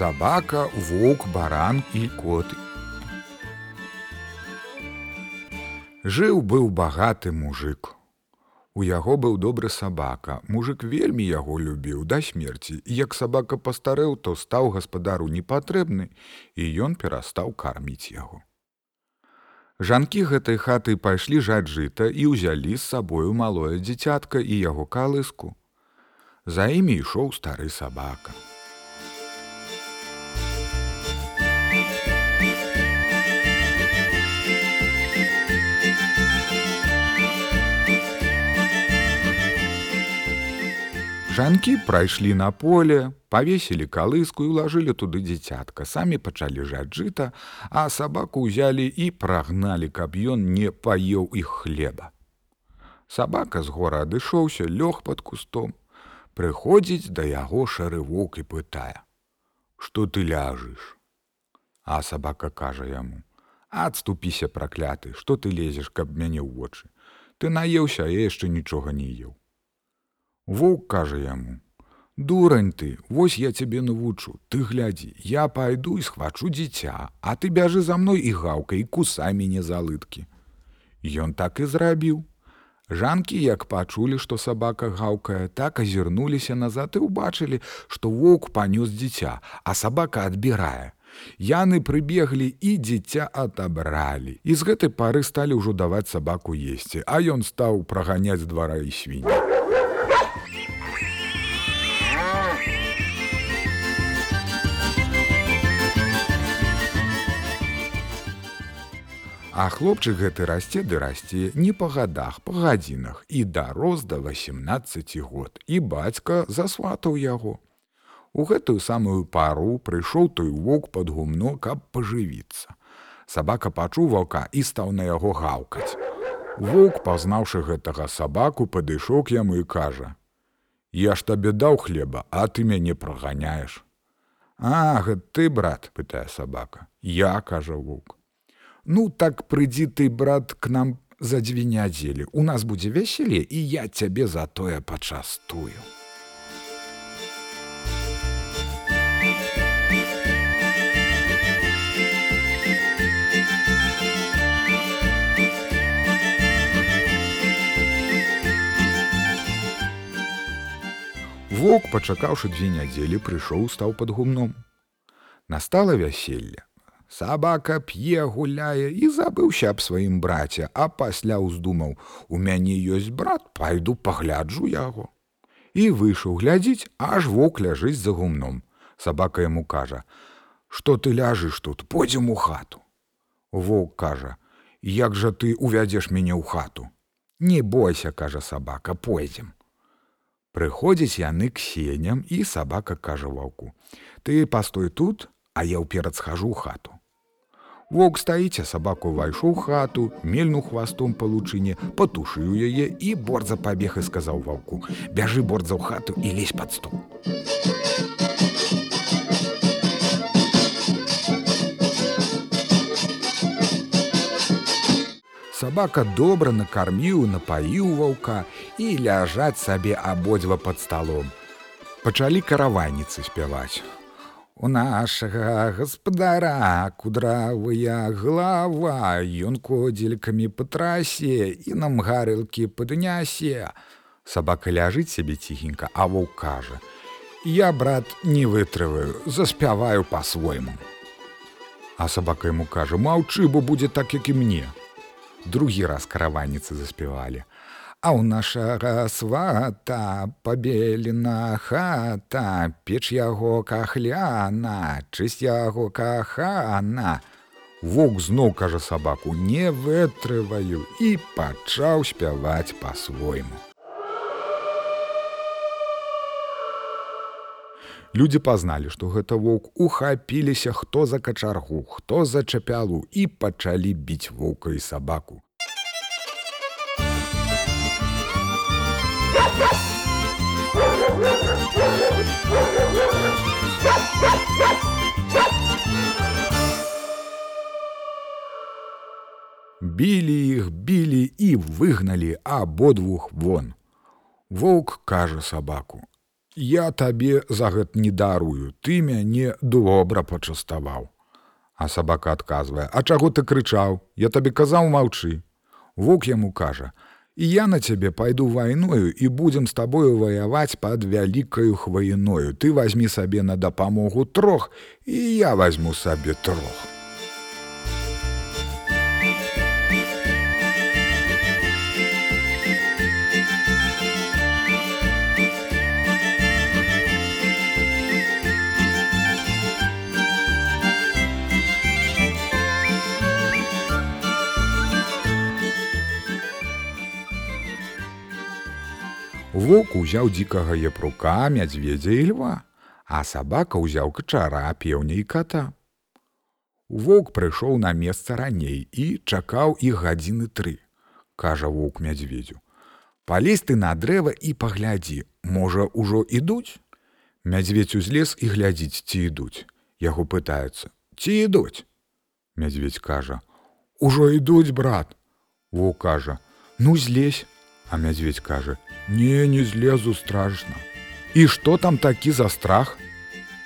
сабака, воўк, баран і коты. Жыў быў багаты мужик. У яго быў добры сабака. Мужик вельмі яго любіў да смерці. Як сабака пастарэў, то стаў гаспадару непатрэбны, і ён перастаў карміць яго. Жанкі гэтай хаты пайшлі жаць жыта і ўзялі з сабою малое дзіцятка і яго калыску. За імі ішоў стары сабака. Жанкі прайшлі на поле, павесілі калыску і ўлажылі туды дзіцятка, самі пачалі жаць жыта, а сабаку ўзялі і прагналі, каб ён не паеў іх хлеба. Сабака з гора адышоўся, лёг пад кустом, прыходзіць да яго шарывок і пытае: « Што ты ляжаш? А сабака кажа яму: « Адступіся пракляты, што ты лезеш, каб мяне ў вочы. Ты наеўся, а я яшчэ нічога не еў. Воўк кажа яму: « Дурань ты, вось я цябе навучу, ты глядзі, я пайду і схвачу дзіця, а ты бяжы за мной і гаўка і кусай мяне за лыткі. Ён так і зрабіў. Жанкі, як пачулі, што сабака гаўкае, так азірнуліся назад і ўбачылі, што воўк панёс дзіця, а сабака адбірае. Яны прыбеглі і дзіця адабралі. І з гэтай пары сталі ўжо даваць сабаку есці, а ён стаў праганяць двара і свіння. А хлопчык гэты расце ды расце не па гадах, па гадзінах і дарос да 18 год. І бацька засватаў яго. У гэтую самую пару прыйшоў той воўк пад гумно, каб пажывіцца. Сабака пачуў ваўка і стаў на яго гаўкаць. Воўк, пазнаўшы гэтага сабаку, падышоў к яму і кажа: « Я ж табе даў хлеба, а ты мяне праганяеш. А, ты брат, пытае сабака. Я кажа воўк. Ну так прыйдзі ты, брат, к нам за дзве нядзелі. У нас будзе весяле, і я цябе за тое пачастую. Вок, пачакаўшы дзве нядзелі, прыйшоў стаў пад гумном. Настала вяселле. Сабака п'е, гуляе і забыўся аб сваім браце, а пасля ўздумаў: « У мяне ёсць брат, пайду пагляджу яго. І выйшаў глядзіць, аж вок ляжыць за гумном. Сабака яму кажа: « Што ты ляжыш тут, пойдзем у хату. Воўк кажа: « Як жа ты увядзеш мяне ў хату. Не бойся, кажа сабака, пойдзем. Прыходзяць яны к сеням і сабака кажа ваўку: « Ты пастой тут, а я ўперад схожу ў хату. Вок стаіце сабаку ўвайшоў хату, мельну хвастом па лучыне, патушыў яе і борза пабег і сказаў ваўку: « Бяжы борза ў хату і лезь пад стол. Сабака добра накарміў, напаіў ваўка і ляжаць сабе абодва пад сталом. Пачалі караваніцы спяваць. У нашага гаспадара кудравая глава, Ён кодзелькамі па трасе і нам гарылкі паднясе. Сабака ляжыць сябе ціхенька, а воўк кажа: « Я, брат, не вытрываю, заспяваю па-свойму. А сабака яму кажа: « Маўчы, бо будзе так, як і мне. Другі раз караваніцы заспявалі. А ў нашага свата пабелена хата, печ яго кахляна, чысь яго кахана. Вок зноў кажа сабаку, не вытрываю і пачаў спяваць па-свойму. Людзі пазналі, што гэта воўк ухапіліся хто за качаргу, хто за чапялу і пачалі біць воўка і сабаку. Білі іх, білі і выгналі абодвух вон. Воўк кажа сабаку: я табе за гэта не дарую, ты мяне добра пачаставаў. А сабака адказвае: « А чаго ты крычаў, Я табе казаў маўчы. Вок яму кажа: « І я на цябе пайду вайною і будзем з табою ваяваць пад вялікаю хваіною. Ты возьмі сабе на дапамогу трох, і я возьму сабе трох. Вок узяў дзікага епрука, мядзведзя і льва, а сабака ўзяў качара, пеўня і ката. Воўк прыйшоў на месца раней і чакаў іх гадзіны тры, кажа воўк мядзведзю. Палез ты на дрэва і паглядзі, можа, ужо ідуць. Мядзведь узлез і глядзіць, ці ідуць. Яго пытаюцца: ці ідуць. Мядзведь кажа: « Ужо ідуць, брат. Воўк кажа: « Ну злезь, А мядзведь кажа: « Не, не злезу страшно. І што там такі за страх?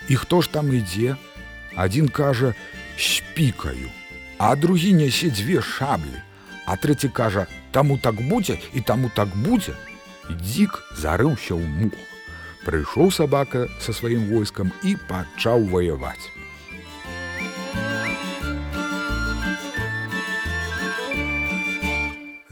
І хто ж там ідзе? Адзін кажа: спікаю, а другі нясе дзве шаблі. А трэці кажа: таму так будзе і таму так будзе. Дзік зарыўся ў мух. Прыйшоў сабака са сваім войскам і пачаў ваяваць.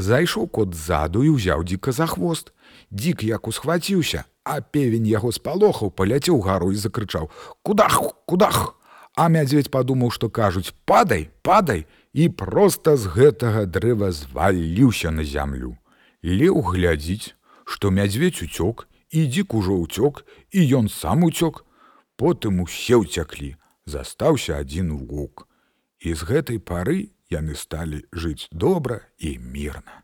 Зайшоў кот ззаду і ўзяў дзіка за хвост. Дзік як усхваціўся, а певень яго спалохаў, паляцеў гару і закрычаў: « Кудах, кудах! А мядзведь падумаў, што кажуць: падай, падай і проста з гэтага дрэва зваліўся на зямлю. Леў глядзіць, што мядзведь уцёк, і дзік ужо ўцёк, і ён сам уцёк. Потым усе ўцяклі, застаўся адзін гук. І з гэтай пары яны сталі жыць добра і мірна.